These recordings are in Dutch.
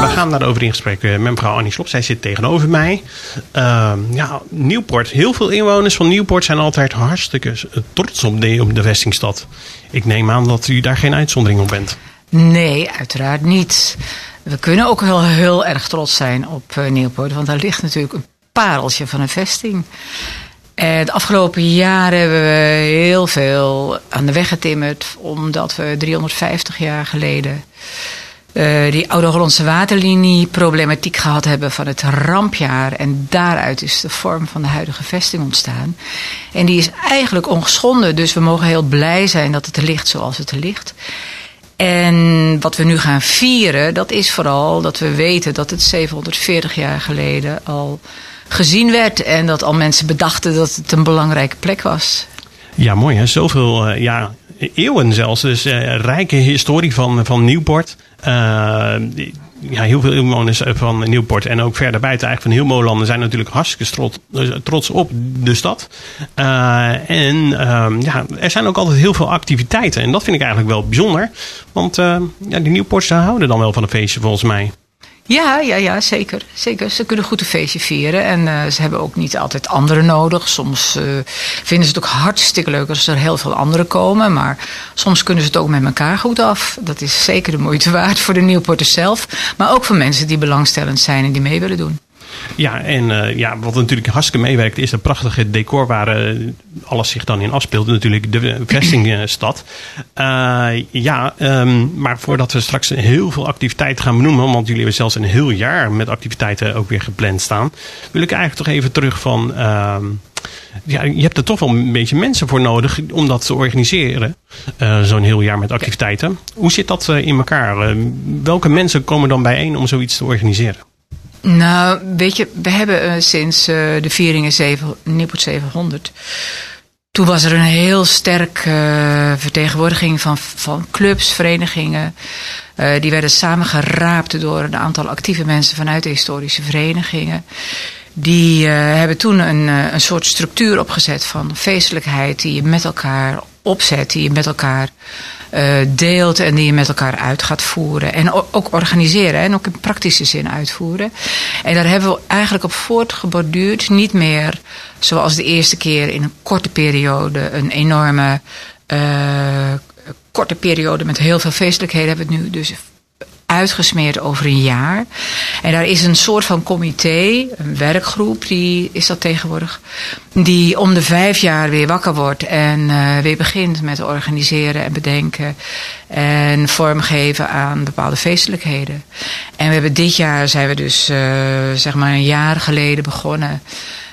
We gaan daarover in gesprek met mevrouw Annie Slop. Zij zit tegenover mij. Uh, ja, Nieuwpoort. Heel veel inwoners van Nieuwpoort zijn altijd hartstikke trots op de, op de vestingstad. Ik neem aan dat u daar geen uitzondering op bent. Nee, uiteraard niet. We kunnen ook wel heel erg trots zijn op uh, Nieuwpoort. Want daar ligt natuurlijk een pareltje van een vesting. En de afgelopen jaren hebben we heel veel aan de weg getimmerd. Omdat we 350 jaar geleden uh, die oude Hollandse waterlinie problematiek gehad hebben van het rampjaar. En daaruit is de vorm van de huidige vesting ontstaan. En die is eigenlijk ongeschonden. Dus we mogen heel blij zijn dat het er ligt zoals het er ligt. En wat we nu gaan vieren, dat is vooral dat we weten dat het 740 jaar geleden al gezien werd. En dat al mensen bedachten dat het een belangrijke plek was. Ja, mooi hè. Zoveel uh, ja, eeuwen zelfs. Dus uh, rijke historie van, van Nieuwpoort. Uh, ja, heel veel inwoners van Nieuwpoort en ook verder buiten eigenlijk van heel Molanden zijn natuurlijk hartstikke trots, trots op de stad. En uh, ja, er zijn ook altijd heel veel activiteiten en dat vind ik eigenlijk wel bijzonder. Want ja, Nieuwpoortse houden dan wel van een feestje volgens mij. Ja, ja, ja, zeker. zeker. Ze kunnen goed een feestje vieren. En uh, ze hebben ook niet altijd anderen nodig. Soms uh, vinden ze het ook hartstikke leuk als er heel veel anderen komen. Maar soms kunnen ze het ook met elkaar goed af. Dat is zeker de moeite waard voor de Nieuwporters zelf. Maar ook voor mensen die belangstellend zijn en die mee willen doen. Ja, en uh, ja, wat natuurlijk hartstikke meewerkt is een prachtige decor waar uh, alles zich dan in afspeelt. Natuurlijk de vestingstad. Uh, ja, um, maar voordat we straks heel veel activiteiten gaan benoemen, want jullie hebben zelfs een heel jaar met activiteiten ook weer gepland staan, wil ik eigenlijk toch even terug van... Ehm, ja, je hebt er toch wel een beetje mensen voor nodig om dat te organiseren. Zo'n heel jaar met activiteiten. Hoe zit dat in elkaar? Uh, welke mensen komen dan bijeen om zoiets te organiseren? Nou, weet je, we hebben uh, sinds uh, de vieringen 7, Nieuwpoort 700... Toen was er een heel sterk uh, vertegenwoordiging van, van clubs, verenigingen. Die werden samengeraapt door een aantal actieve mensen vanuit de historische verenigingen. Die hebben toen een, een soort structuur opgezet van feestelijkheid die je met elkaar opzet, die je met elkaar deelt en die je met elkaar uit gaat voeren. En ook organiseren en ook in praktische zin uitvoeren. En daar hebben we eigenlijk op voortgeborduurd. Niet meer zoals de eerste keer in een korte periode een enorme uh, korte periode met heel veel feestelijkheden hebben we nu dus uitgesmeerd over een jaar. En daar is een soort van comité, een werkgroep, die is dat tegenwoordig, die om de vijf jaar weer wakker wordt en uh, weer begint met organiseren en bedenken en vormgeven aan bepaalde feestelijkheden. En we hebben dit jaar zijn we dus uh, zeg maar een jaar geleden begonnen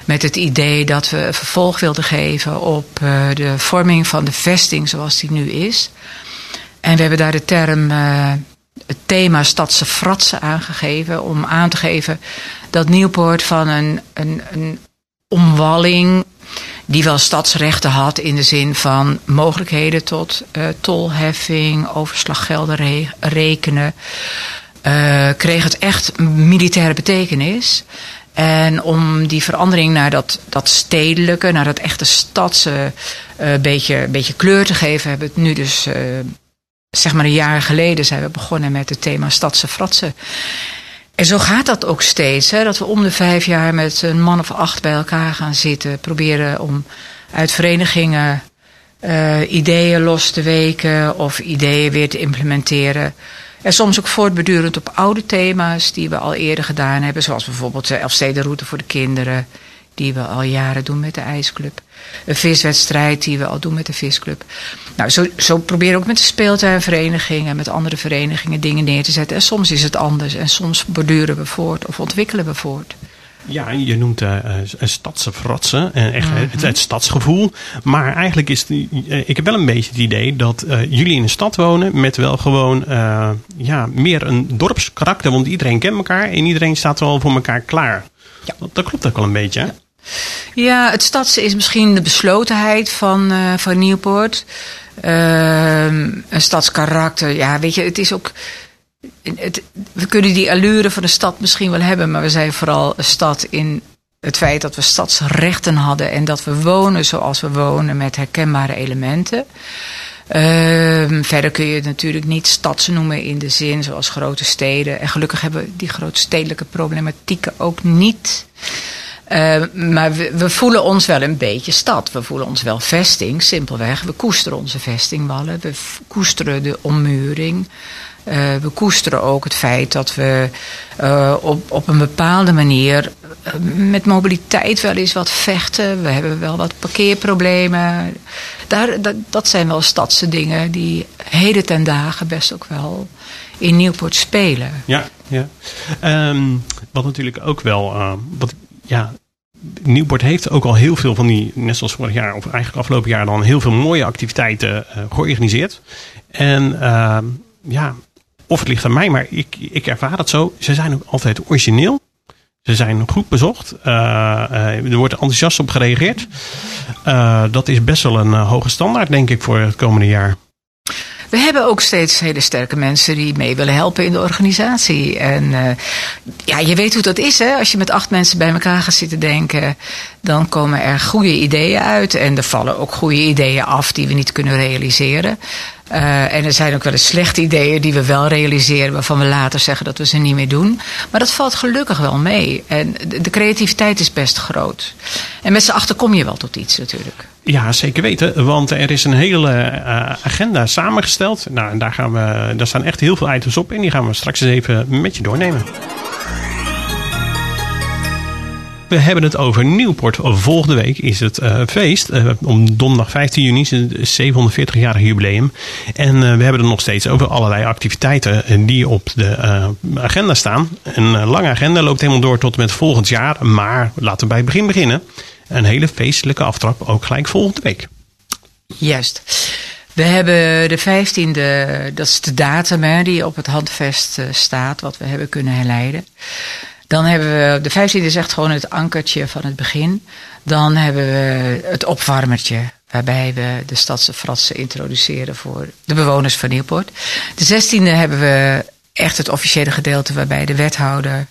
met het idee dat we vervolg wilden geven op uh, de vorming van de vesting zoals die nu is. En we hebben daar de term het thema stadse fratsen aangegeven. Om aan te geven dat Nieuwpoort van een, een, een omwalling die wel stadsrechten had in de zin van mogelijkheden tot uh, tolheffing, overslaggelden re rekenen, uh, kreeg het echt militaire betekenis. En om die verandering naar dat, dat stedelijke, naar dat echte stadse uh, beetje, beetje kleur te geven, hebben we het nu dus zeg maar een jaar geleden zijn we begonnen met het thema stadse fratsen. En zo gaat dat ook steeds. Hè, dat we om de vijf jaar met een man of acht bij elkaar gaan zitten. Proberen om uit verenigingen uh, ideeën los te weken of ideeën weer te implementeren. En soms ook voortbedurend op oude thema's die we al eerder gedaan hebben. Zoals bijvoorbeeld de Elfstedenroute voor de kinderen die we al jaren doen met de IJsclub. Een viswedstrijd die we al doen met de visclub. Nou, zo, zo proberen we ook met de speeltuinverenigingen, met andere verenigingen dingen neer te zetten. En soms is het anders en soms borduren we voort of ontwikkelen we voort. Ja, je noemt uh, stadse fratsen, uh, echt mm -hmm. het, het, stadsgevoel. Maar eigenlijk is uh, ik heb wel een beetje het idee dat jullie in een stad wonen met wel gewoon ja, meer een dorpskarakter. Want iedereen kent elkaar en iedereen staat wel voor elkaar klaar. Ja. Dat, dat klopt ook wel een beetje. Ja. Ja, het stadse is misschien de beslotenheid van, uh, van Nieuwpoort. Uh, een stadskarakter, ja, weet je, het is ook. Het, we kunnen die allure van de stad misschien wel hebben, maar we zijn vooral een stad in het feit dat we stadsrechten hadden en dat we wonen zoals we wonen met herkenbare elementen. Ehm, verder kun je het natuurlijk niet stads noemen in de zin zoals grote steden. En gelukkig hebben we die grootstedelijke problematieken ook niet. Ehm, maar we, voelen ons wel een beetje stad. We voelen ons wel vesting, simpelweg. We koesteren onze vestingwallen. We koesteren de ommuring. Uh, we koesteren ook het feit dat we uh, op, op een bepaalde manier uh, met mobiliteit wel eens wat vechten. We hebben wel wat parkeerproblemen. Daar, dat, dat zijn wel stadse dingen die heden ten dagen best ook wel in Nieuwpoort spelen. Ja, ja. Um, wat natuurlijk ook wel. wat, ja, Nieuwpoort heeft ook al heel veel van die, net zoals vorig jaar, of eigenlijk afgelopen jaar dan, heel veel mooie activiteiten georganiseerd. En ja, of het ligt aan mij, maar ik, ik ervaar het zo. Ze zijn ook altijd origineel. Ze zijn goed bezocht. Uh, uh, er wordt enthousiast op gereageerd. Dat is best wel een hoge standaard, denk ik, voor het komende jaar. We hebben ook steeds hele sterke mensen die mee willen helpen in de organisatie. En uh, ja, je weet hoe dat is, hè? Als je met acht mensen bij elkaar gaat zitten denken, dan komen er goede ideeën uit. En er vallen ook goede ideeën af die we niet kunnen realiseren. Uh, en er zijn ook wel eens slechte ideeën die we wel realiseren, waarvan we later zeggen dat we ze niet meer doen. Maar dat valt gelukkig wel mee. En de, creativiteit is best groot. En met z'n achter kom je wel tot iets natuurlijk. Ja, zeker weten. Want er is een hele uh, agenda samengesteld. Nou, en daar, gaan we, daar staan echt heel veel items op. En die gaan we straks eens even met je doornemen. We hebben het over Nieuwpoort. Volgende week is het uh, feest. Uh, om donderdag 15 juni is het 740-jarig jubileum. En uh, we hebben het nog steeds over allerlei activiteiten die op de agenda staan. Een lange agenda loopt helemaal door tot en met volgend jaar. Maar laten we bij het begin beginnen. Een hele feestelijke aftrap ook gelijk volgende week. Juist. We hebben de 15e, dat is de datum hè, die op het handvest staat, wat we hebben kunnen herleiden. Dan hebben we, de 15e is echt gewoon het ankertje van het begin. Dan hebben we het opwarmertje, waarbij we de stadse fratsen introduceren voor de bewoners van Nieuwpoort. De 16e hebben we echt het officiële gedeelte, waarbij de wethouder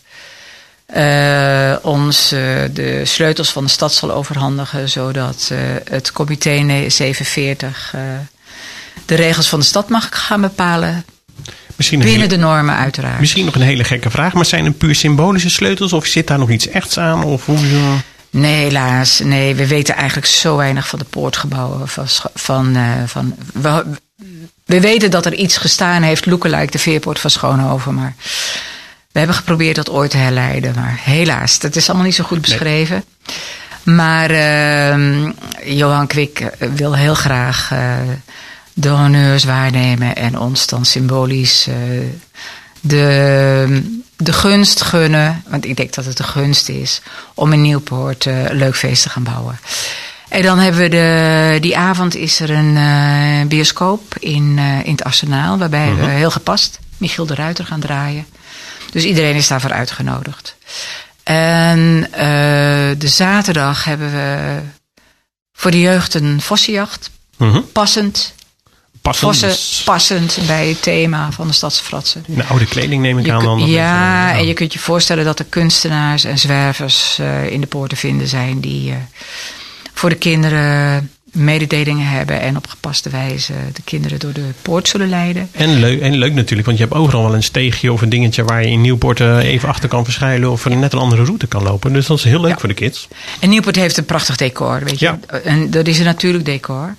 uh, ons uh, de sleutels van de stad zal overhandigen, zodat uh, het comité 47 de regels van de stad mag gaan bepalen. Misschien Binnen hele, de normen uiteraard. Misschien nog een hele gekke vraag, maar zijn het puur symbolische sleutels of zit daar nog iets echts aan? Of hoe, Nee, helaas. Nee, we weten eigenlijk zo weinig van de poortgebouwen. Van, van, uh, van, we, we, weten dat er iets gestaan heeft, lookalike de veerpoort van Schoonhoven, maar we hebben geprobeerd dat ooit te herleiden. Maar helaas, dat is allemaal niet zo goed beschreven. Nee. Maar uh, Johan Kwik eh, wil heel graag uh, de honneurs waarnemen en ons dan symbolisch uh, de, de gunst gunnen. Want ik denk dat het de gunst is om in Nieuwpoort een leuk feest te gaan bouwen. En dan hebben we de, die avond is er een uh, bioscoop in, uh, in het Arsenaal, waarbij uh -huh. we mhm. heel gepast Michiel de Ruiter gaan draaien. Dus iedereen is daarvoor uitgenodigd. En de zaterdag hebben we voor de jeugd een vossenjacht. -huh. Mhm. Passend passend. Passend bij het thema van de Stadse Fratsen. In de oude kleding neem ik je aan dan. Ja, even, en je kunt je voorstellen dat er kunstenaars en zwervers uh, in de poort te vinden zijn die uh, voor de kinderen mededelingen hebben en op gepaste wijze de kinderen door de poort zullen leiden. En leuk, en leuk natuurlijk, want je hebt overal wel een steegje of een dingetje waar je in Nieuwpoort even achter kan verschuilen of net een andere route kan lopen. Dus dat is heel leuk ja. voor de kids. En Nieuwpoort heeft een prachtig decor, weet je. Ja. En dat is een natuurlijk decor.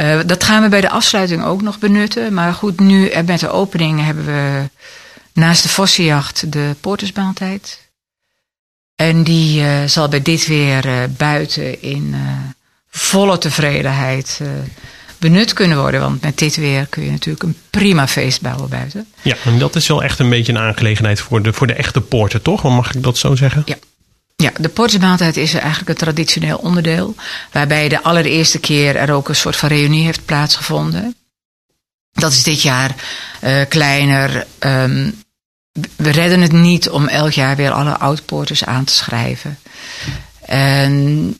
Uh, dat gaan we bij de afsluiting ook nog benutten. Maar goed, nu met de opening hebben we naast de vossenjacht de poortersmaaltijd. En die uh, zal bij dit weer uh, buiten in volle tevredenheid benut kunnen worden. Want met dit weer kun je natuurlijk een prima feest bouwen buiten. Ja, en dat is wel echt een beetje een aangelegenheid voor de, voor de echte poorten, toch? Mag ik dat zo zeggen? Ja. Ja, de portersmaaltijd is eigenlijk een traditioneel onderdeel. Waarbij de allereerste keer er ook een soort van reunie heeft plaatsgevonden. Dat is dit jaar uh, kleiner. Um, we redden het niet om elk jaar weer alle oud-porters aan te schrijven. En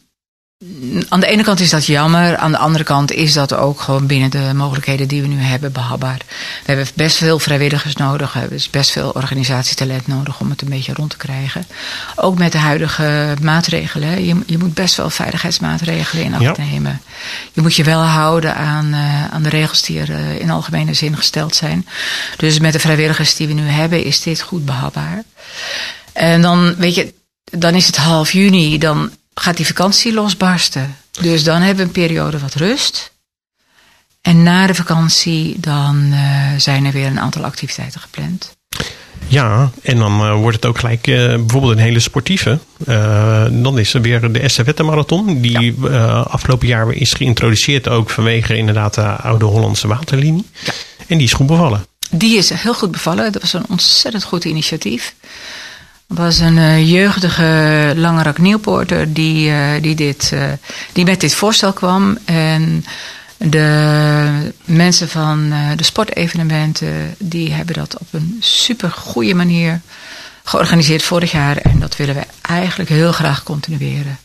aan de ene kant is dat jammer. Aan de andere kant is dat ook gewoon binnen de mogelijkheden die we nu hebben behapbaar. We hebben best veel vrijwilligers nodig. We hebben best veel organisatietalent nodig om het een beetje rond te krijgen. Ook met de huidige maatregelen. Je, je moet best wel veiligheidsmaatregelen in acht Ja. nemen. Je moet je wel houden aan, eh, aan de regels die er eh, in algemene zin gesteld zijn. Dus met de vrijwilligers die we nu hebben is dit goed behapbaar. En dan, weet je, dan is het half juni, dan gaat die vakantie losbarsten. Dus dan hebben we een periode wat rust. En na de vakantie, dan eh, zijn er weer een aantal activiteiten gepland. Ja, en dan eh, wordt het ook gelijk eh, bijvoorbeeld een hele sportieve. Dan is er weer de Estafette Marathon. Die afgelopen jaar is geïntroduceerd ook vanwege inderdaad de oude Hollandse waterlinie. Ja. En die is goed bevallen. Die is heel goed bevallen. Dat was een ontzettend goed initiatief. Was een eh, jeugdige Langerak Nieuwpoorter die, eh, die, dit, eh, die met dit voorstel kwam. En de mensen van de sportevenementen die hebben dat op een super goede manier georganiseerd vorig jaar. En dat willen we eigenlijk heel graag continueren.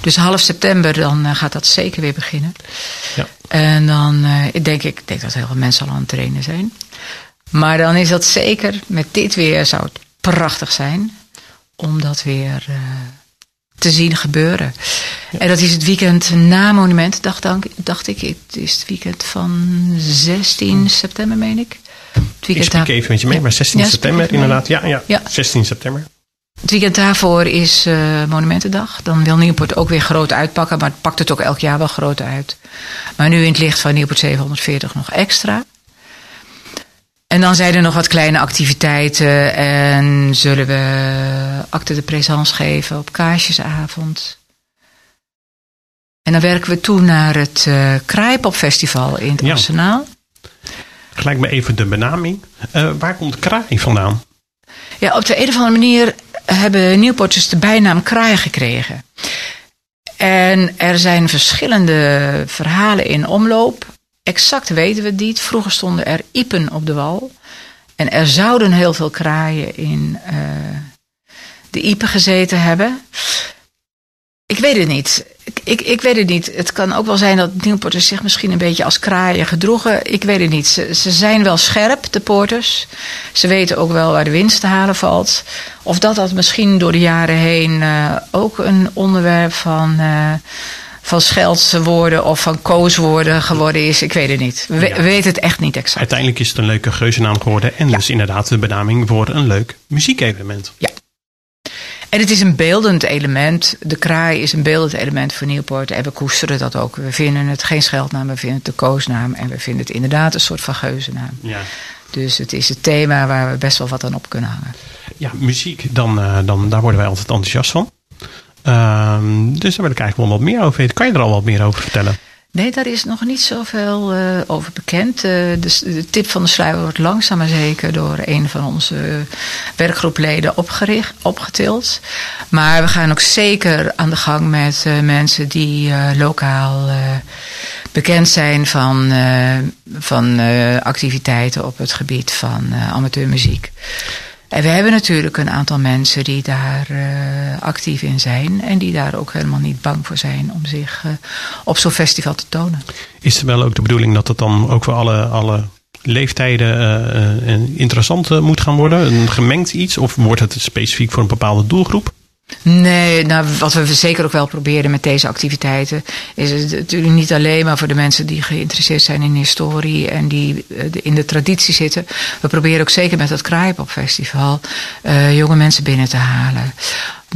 Dus half september dan gaat dat zeker weer beginnen. Ja. En dan ik denk ik denk dat heel veel mensen al aan het trainen zijn. Maar dan is dat zeker, met dit weer zou het prachtig zijn om dat weer eh, te zien gebeuren. En dat is het weekend na Monumentendag, dank- dacht ik. Het is het weekend van 16 september, meen ik. Het Ik weekend spreek daar- even met je mee, Ja. maar 16 Ja, spreek september inderdaad. Ja, ja, Ja. 16 september. Het weekend daarvoor is eh, Monumentendag. Dan wil Nieuwpoort ook weer groot uitpakken, maar het pakt het ook elk jaar wel groot uit. Maar nu in het licht van Nieuwpoort 740 nog extra. En dan zijn er nog wat kleine activiteiten en zullen we acte de présence geven op Kaarsjesavond. En dan werken we toe naar het eh Kraaipopfestival in het Ja. Arsenaal. Gelijk me even de benaming. Eh, waar komt kraai vandaan? Ja, op de een of andere manier hebben Nieuwpoorters de bijnaam kraai gekregen. En er zijn verschillende verhalen in omloop. Exact weten we het niet. Vroeger stonden er iepen op de wal. En er zouden heel veel kraaien in eh, de iepen gezeten hebben. Ik weet het niet. Ik, ik, weet het niet. Het kan ook wel zijn dat Nieuwpoorters zich misschien een beetje als kraaien gedroegen. Ik weet het niet. Ze, zijn wel scherp, de poorters. Ze weten ook wel waar de winst te halen valt. Of dat dat misschien door de jaren heen eh, ook een onderwerp van, eh van scheldwoorden of van kooswoorden geworden is. Ik weet het niet. We, Ja. we weten het echt niet exact. Uiteindelijk is het een leuke geuzennaam geworden. En Ja. dus inderdaad de benaming voor een leuk muziekevenement. En het is een beeldend element. De kraai is een beeldend element voor Nieuwpoort. En we koesteren dat ook. We vinden het geen scheldnaam, we vinden het de koosnaam. En we vinden het inderdaad een soort van geuzennaam. Ja. Dus het is het thema waar we best wel wat aan op kunnen hangen. Ja, muziek, dan, eh, dan, daar worden wij altijd enthousiast van. Ehm, dus daar wil ik eigenlijk wel wat meer over weten. Kan je er al wat meer over vertellen? Nee, daar is nog niet zoveel eh over bekend. Eh, de, tip van de sluier wordt langzaam maar zeker door een van onze werkgroepleden opgericht, opgetild. Maar we gaan ook zeker aan de gang met eh, mensen die eh, lokaal eh, bekend zijn van, eh, van eh, activiteiten op het gebied van eh, amateurmuziek. En we hebben natuurlijk een aantal mensen die daar eh, actief in zijn. En die daar ook helemaal niet bang voor zijn om zich eh, op zo'n festival te tonen. Is het wel ook de bedoeling dat het dan ook voor alle, alle leeftijden eh, interessant moet gaan worden? Een gemengd iets? Of wordt het specifiek voor een bepaalde doelgroep? Nee, nou, wat we zeker ook wel proberen met deze activiteiten, is het natuurlijk niet alleen maar voor de mensen die geïnteresseerd zijn in historie en die eh, in de traditie zitten. We proberen ook zeker met het Kraaipopfestival eh jonge mensen binnen te halen.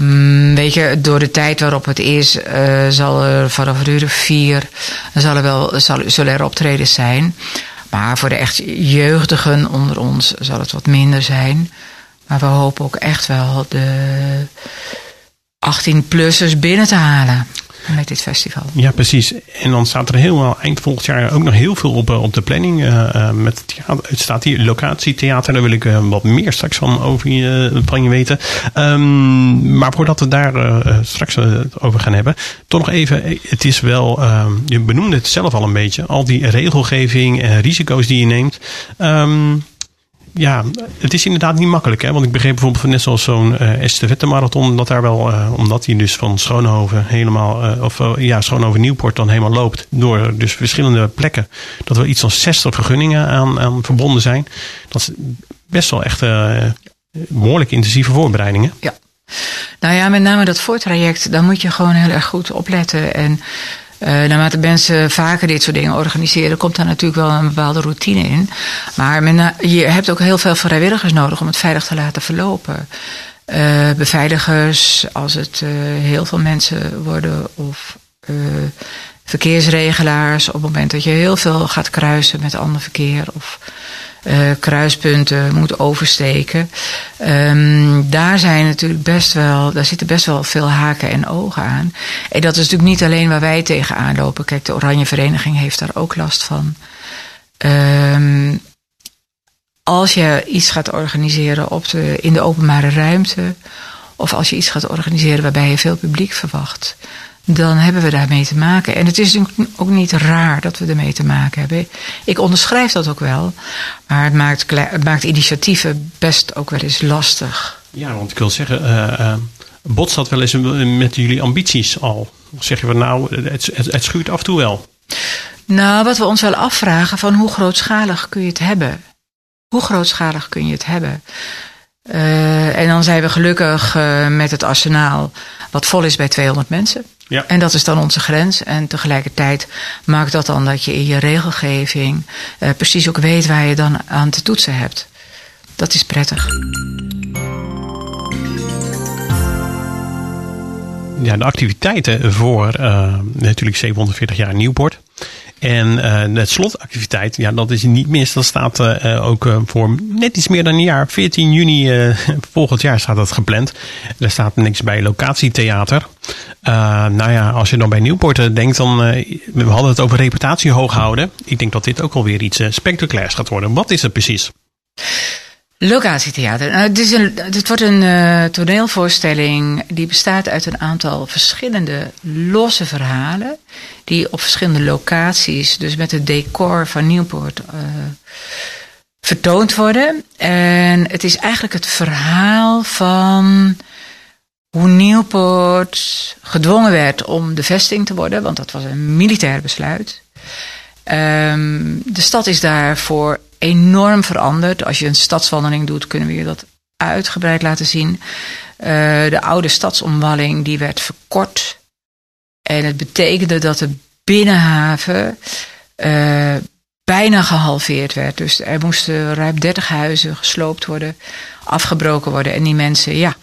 Mm, weet je, door de tijd waarop het is, eh, zal er vanaf uur vier zal er wel, zal, zullen er optredens zijn. Maar voor de echt jeugdigen onder ons zal het wat minder zijn. Maar we hopen ook echt wel de 18-plussers binnen te halen met dit festival. Ja, precies. En dan staat er helemaal eind volgend jaar ook nog heel veel op, eh, op de planning. eh, eh, met het, theater. het staat hier locatietheater. Daar wil ik eh, wat meer straks van, over je, van je weten. Ehm, maar voordat we daar eh, eh, straks eh, over gaan hebben. Toch nog even. eh, Het is wel. ehm, je benoemde het zelf al een beetje. Al die regelgeving en risico's die je neemt. Ehm, ja, het is inderdaad niet makkelijk. Hè? Want ik begreep bijvoorbeeld net zoals zo'n uh, estafette marathon, dat daar wel, uh, omdat hij dus van Schoonhoven helemaal, uh, of ja, Schoonhoven Nieuwpoort dan helemaal loopt door dus verschillende plekken, dat er iets van 60 vergunningen aan, aan verbonden zijn. Dat is best wel echt behoorlijk intensieve voorbereidingen. Ja. Nou ja, met name dat voortraject, daar moet je gewoon heel erg goed opletten. En uh, naarmate mensen vaker dit soort dingen organiseren, komt daar natuurlijk wel een bepaalde routine in. Maar men, je hebt ook heel veel vrijwilligers nodig om het veilig te laten verlopen. Uh, beveiligers, als het heel veel mensen worden, of verkeersregelaars op het moment dat je heel veel gaat kruisen met ander verkeer. Of uh, kruispunten moet oversteken. Um, daar zijn natuurlijk best wel, daar zitten best wel veel haken en ogen aan. En dat is natuurlijk niet alleen waar wij tegenaan lopen. Kijk, de Oranje Vereniging heeft daar ook last van. Um, als je iets gaat organiseren op de, in de openbare ruimte, of als je iets gaat organiseren waarbij je veel publiek verwacht, dan hebben we daarmee te maken. En het is ook niet raar dat we ermee te maken hebben. Ik onderschrijf dat ook wel, maar het maakt, het maakt initiatieven best ook wel eens lastig. Ja, want ik wil zeggen, uh, uh, botst dat wel eens met jullie ambities al? Zeg je van nou, het, het, het schuurt af en toe wel? Nou, wat we ons wel afvragen, van hoe grootschalig kun je het hebben? Hoe grootschalig kun je het hebben? Uh, en dan zijn we gelukkig uh, met het arsenaal wat vol is bij 200 mensen. Ja. En dat is dan onze grens. En tegelijkertijd maakt dat dan dat je in je regelgeving uh, precies ook weet waar je dan aan te toetsen hebt. Dat is prettig. Ja, de activiteiten voor natuurlijk 740 jaar Nieuwpoort. En uh, de slotactiviteit, ja, dat is niet mis. Dat staat uh, ook uh, voor net iets meer dan een jaar. 14 juni volgend jaar staat dat gepland. Er staat niks bij locatietheater. nou ja, als je dan bij Nieuwpoort denkt, dan. we hadden het over reputatie hoog houden. Ik denk dat dit ook alweer iets spectaculairs gaat worden. Wat is het precies? Locatietheater. Nou, het, is een, het wordt een uh, toneelvoorstelling die bestaat uit een aantal verschillende losse verhalen. Die op verschillende locaties, dus met het decor van Nieuwpoort, uh, vertoond worden. En het is eigenlijk het verhaal van hoe Nieuwpoort gedwongen werd om de vesting te worden, want dat was een militair besluit. Um, de stad is daarvoor enorm veranderd. Als je een stadswandeling doet, kunnen we je dat uitgebreid laten zien. Uh, de oude stadsomwalling die werd verkort. En het betekende dat de binnenhaven uh, bijna gehalveerd werd. Dus er moesten ruim 30 huizen gesloopt worden, afgebroken worden. En die mensen, ja,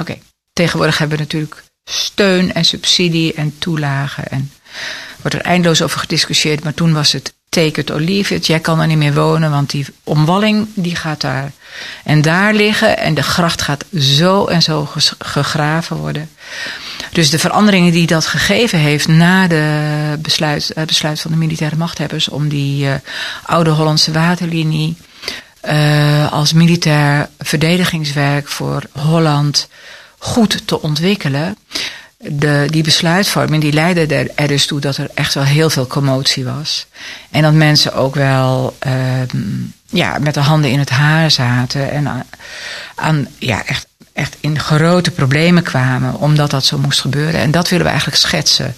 oké. Tegenwoordig hebben we natuurlijk steun en subsidie en toelagen. En wordt er eindeloos over gediscussieerd. Maar toen was het take it. Jij kan er niet meer wonen, want die omwalling die gaat daar en daar liggen. En de gracht gaat zo en zo gegraven worden. Dus de veranderingen die dat gegeven heeft na de besluit, het besluit van de militaire machthebbers om die uh, oude Hollandse waterlinie uh, als militair verdedigingswerk voor Holland goed te ontwikkelen de, die besluitvorming die leidde er, dus toe dat er echt wel heel veel commotie was. En dat mensen ook wel uh, ja, met de handen in het haar zaten en aan, ja, echt, echt in grote problemen kwamen omdat dat zo moest gebeuren. En dat willen we eigenlijk schetsen.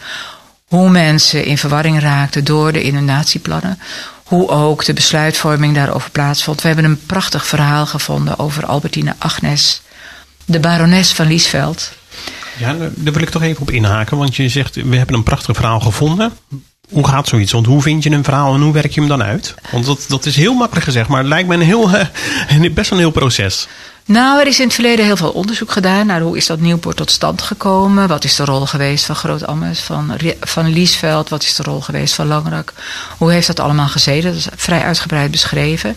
Hoe mensen in verwarring raakten door de inundatieplannen. Hoe ook de besluitvorming daarover plaatsvond. We hebben een prachtig verhaal gevonden over Albertine Agnes, de barones van Liesveld ja, daar wil ik toch even op inhaken. Want je zegt, we hebben een prachtig verhaal gevonden. Hoe gaat zoiets? Want hoe vind je een verhaal en hoe werk je hem dan uit? Want dat, dat is heel makkelijk gezegd, maar het lijkt me een heel, best wel een heel proces. Nou, er is in het verleden heel veel onderzoek gedaan naar hoe is dat Nieuwpoort tot stand gekomen. Wat is de rol geweest van Groot Ammes, van, van Liesveld, wat is de rol geweest van Langrak. Hoe heeft dat allemaal gezeten? Dat is vrij uitgebreid beschreven.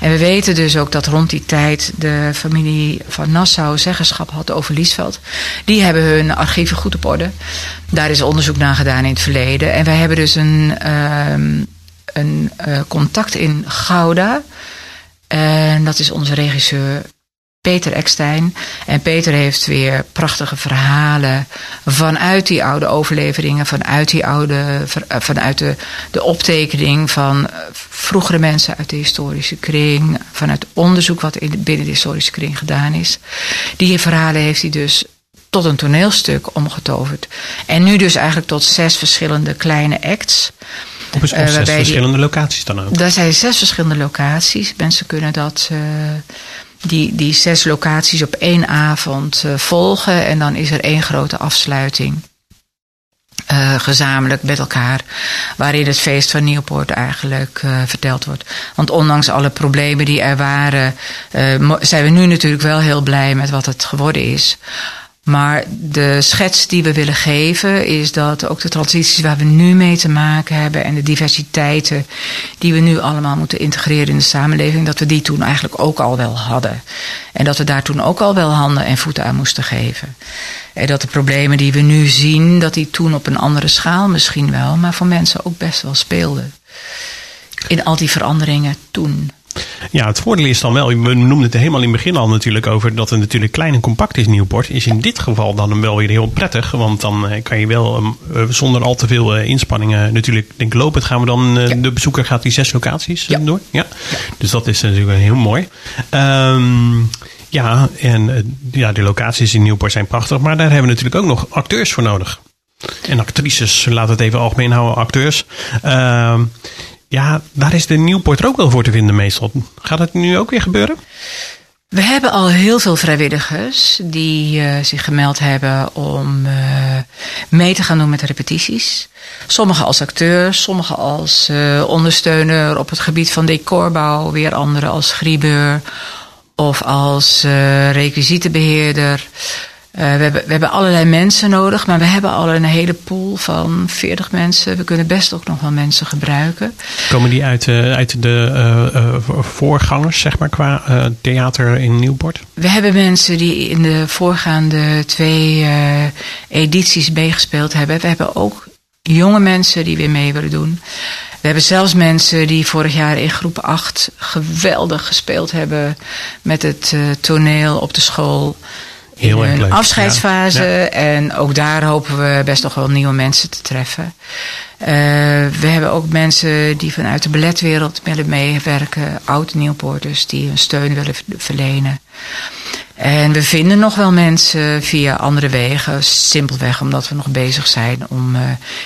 En we weten dus ook dat rond die tijd de familie van Nassau zeggenschap had over Liesveld. Die hebben hun archieven goed op orde. Daar is onderzoek naar gedaan in het verleden. En wij hebben dus een, um, een uh, contact in Gouda. En dat is onze regisseur Peter Ekstein. En Peter heeft weer prachtige verhalen vanuit die oude overleveringen, vanuit, die oude, eh, vanuit de, de optekening van eh, vroegere mensen uit de historische kring, vanuit onderzoek wat in, binnen de historische kring gedaan is. Die verhalen heeft hij dus tot een toneelstuk omgetoverd. En nu dus eigenlijk tot zes verschillende kleine acts. Op, op uh, zes verschillende locaties dan ook? Dat zijn zes verschillende locaties. Mensen kunnen dat die, die zes locaties op één avond uh, volgen. En dan is er één grote afsluiting. Uh, gezamenlijk met elkaar, waarin het feest van Nieuwpoort eigenlijk uh, verteld wordt. Want ondanks alle problemen die er waren, zijn we nu natuurlijk wel heel blij met wat het geworden is. Maar de schets die we willen geven is dat ook de transities waar we nu mee te maken hebben en de diversiteiten die we nu allemaal moeten integreren in de samenleving, dat we die toen eigenlijk ook al wel hadden. En dat we daar toen ook al wel handen en voeten aan moesten geven. En dat de problemen die we nu zien, dat die toen op een andere schaal misschien wel, maar voor mensen ook best wel speelden. In al die veranderingen toen. Ja, het voordeel is dan wel, we noemden het helemaal in het begin al natuurlijk over dat het natuurlijk klein en compact is, Nieuwport. Is in dit geval dan wel weer heel prettig, want dan eh, kan je wel ehm, eh, zonder al te veel eh, inspanningen natuurlijk, denk lopend gaan we dan, de bezoeker gaat die zes locaties door. Ja. Dus dat is natuurlijk heel mooi. Ehm, ja, en ja, de locaties in Nieuwport zijn prachtig, maar daar hebben we natuurlijk ook nog acteurs voor nodig. En actrices, laten we het even algemeen houden, acteurs. Uh, ja, daar is de Nieuwpoort ook wel voor te vinden meestal. Gaat het nu ook weer gebeuren? We hebben al heel veel vrijwilligers die uh, zich gemeld hebben om uh, mee te gaan doen met repetities. Sommigen als acteur, sommigen als uh, ondersteuner op het gebied van decorbouw, weer anderen als griebeur of als requisietenbeheerder. Uh, we, hebben, we hebben allerlei mensen nodig, maar we hebben al een hele pool van 40 mensen. We kunnen best ook nog wel mensen gebruiken. Komen die uit, uh, uit de uh, voorgangers, zeg maar, qua theater in Nieuwport? We hebben mensen die in de voorgaande twee edities meegespeeld hebben. We hebben ook jonge mensen die weer mee willen doen. We hebben zelfs mensen die vorig jaar in groep 8 geweldig gespeeld hebben met het toneel op de school. Heel in een afscheidsfase. En ook daar hopen we best nog wel nieuwe mensen te treffen. Uh, we hebben ook mensen die vanuit de balletwereld willen meewerken. Oude Nieuwpoorters die hun steun willen verlenen. En we vinden nog wel mensen via andere wegen. Simpelweg omdat we nog bezig zijn om uh,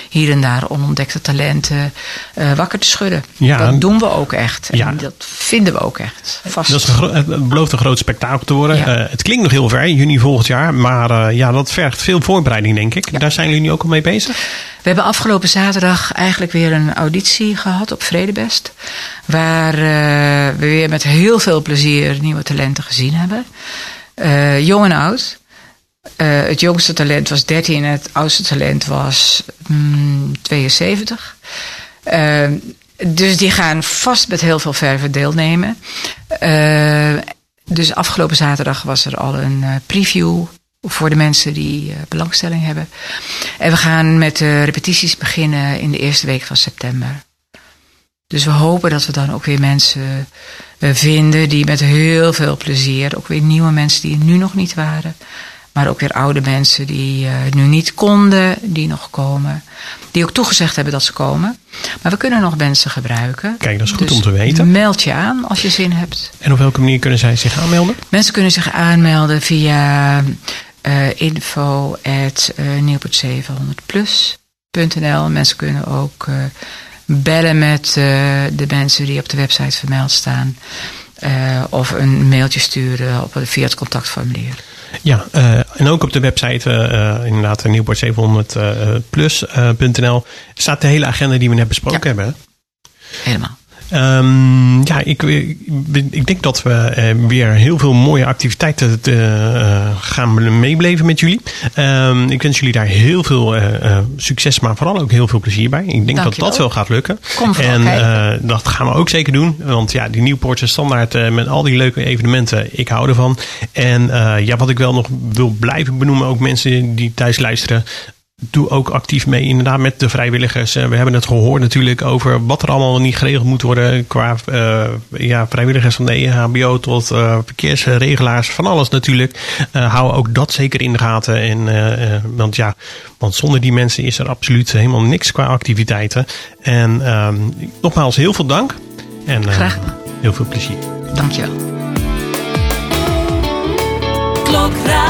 hier en daar onontdekte talenten uh, wakker te schudden. Ja, dat doen we ook echt. En ja. dat vinden we ook echt. Vast. Dat is een het belooft een groot spektakel te worden. Ja. Uh, het klinkt nog heel ver, juni volgend jaar. Maar ja, dat vergt veel voorbereiding, denk ik. Daar zijn jullie nu ook al mee bezig? We hebben afgelopen zaterdag eigenlijk weer een auditie gehad op Vredebest. Waar we weer met heel veel plezier nieuwe talenten gezien hebben. Uh, jong en oud. Uh, het jongste talent was 13 en het oudste talent was mm, 72. Uh, dus die gaan vast met heel veel verven deelnemen. dus afgelopen zaterdag was er al een preview voor de mensen die belangstelling hebben. En we gaan met de repetities beginnen in de eerste week van september. Dus we hopen dat we dan ook weer mensen vinden die met heel veel plezier, ook weer nieuwe mensen die er nu nog niet waren, maar ook weer oude mensen die uh, nu niet konden, die nog komen. Die ook toegezegd hebben dat ze komen. Maar we kunnen nog mensen gebruiken. Kijk, dat is goed dus om te weten. Meld je aan als je zin hebt. En op welke manier kunnen zij zich aanmelden? Mensen kunnen zich aanmelden via uh, info at uh, 700plus.nl. Mensen kunnen ook bellen met uh, de mensen die op de website vermeld staan. Uh, of een mailtje sturen op, via het contactformulier. Ja, uh, en ook op de website, inderdaad, nieuwport700plus.nl, staat de hele agenda die we net besproken ja. hebben. Helemaal. Um, ja, ik, ik, denk dat we uh, weer heel veel mooie activiteiten te, uh, gaan meebeleven met jullie. Um, ik wens jullie daar heel veel uh, succes, maar vooral ook heel veel plezier bij. Ik denk Dank dat dat wel gaat lukken. Kom en dat gaan we ook zeker doen. Want ja, die Nieuwpoortse standaard met al die leuke evenementen, ik hou ervan. En ja, wat ik wel nog wil blijven benoemen, ook mensen die thuis luisteren doe ook actief mee inderdaad met de vrijwilligers. we hebben het gehoord natuurlijk over wat er allemaal niet geregeld moet worden qua ja, vrijwilligers van de EHBO tot verkeersregelaars, van alles natuurlijk. hou ook dat zeker in de gaten. En, want ja, want zonder die mensen is er absoluut helemaal niks qua activiteiten. En ehm, nogmaals heel veel dank. En, Graag gedaan. Heel veel plezier. Dankjewel. Klokradio.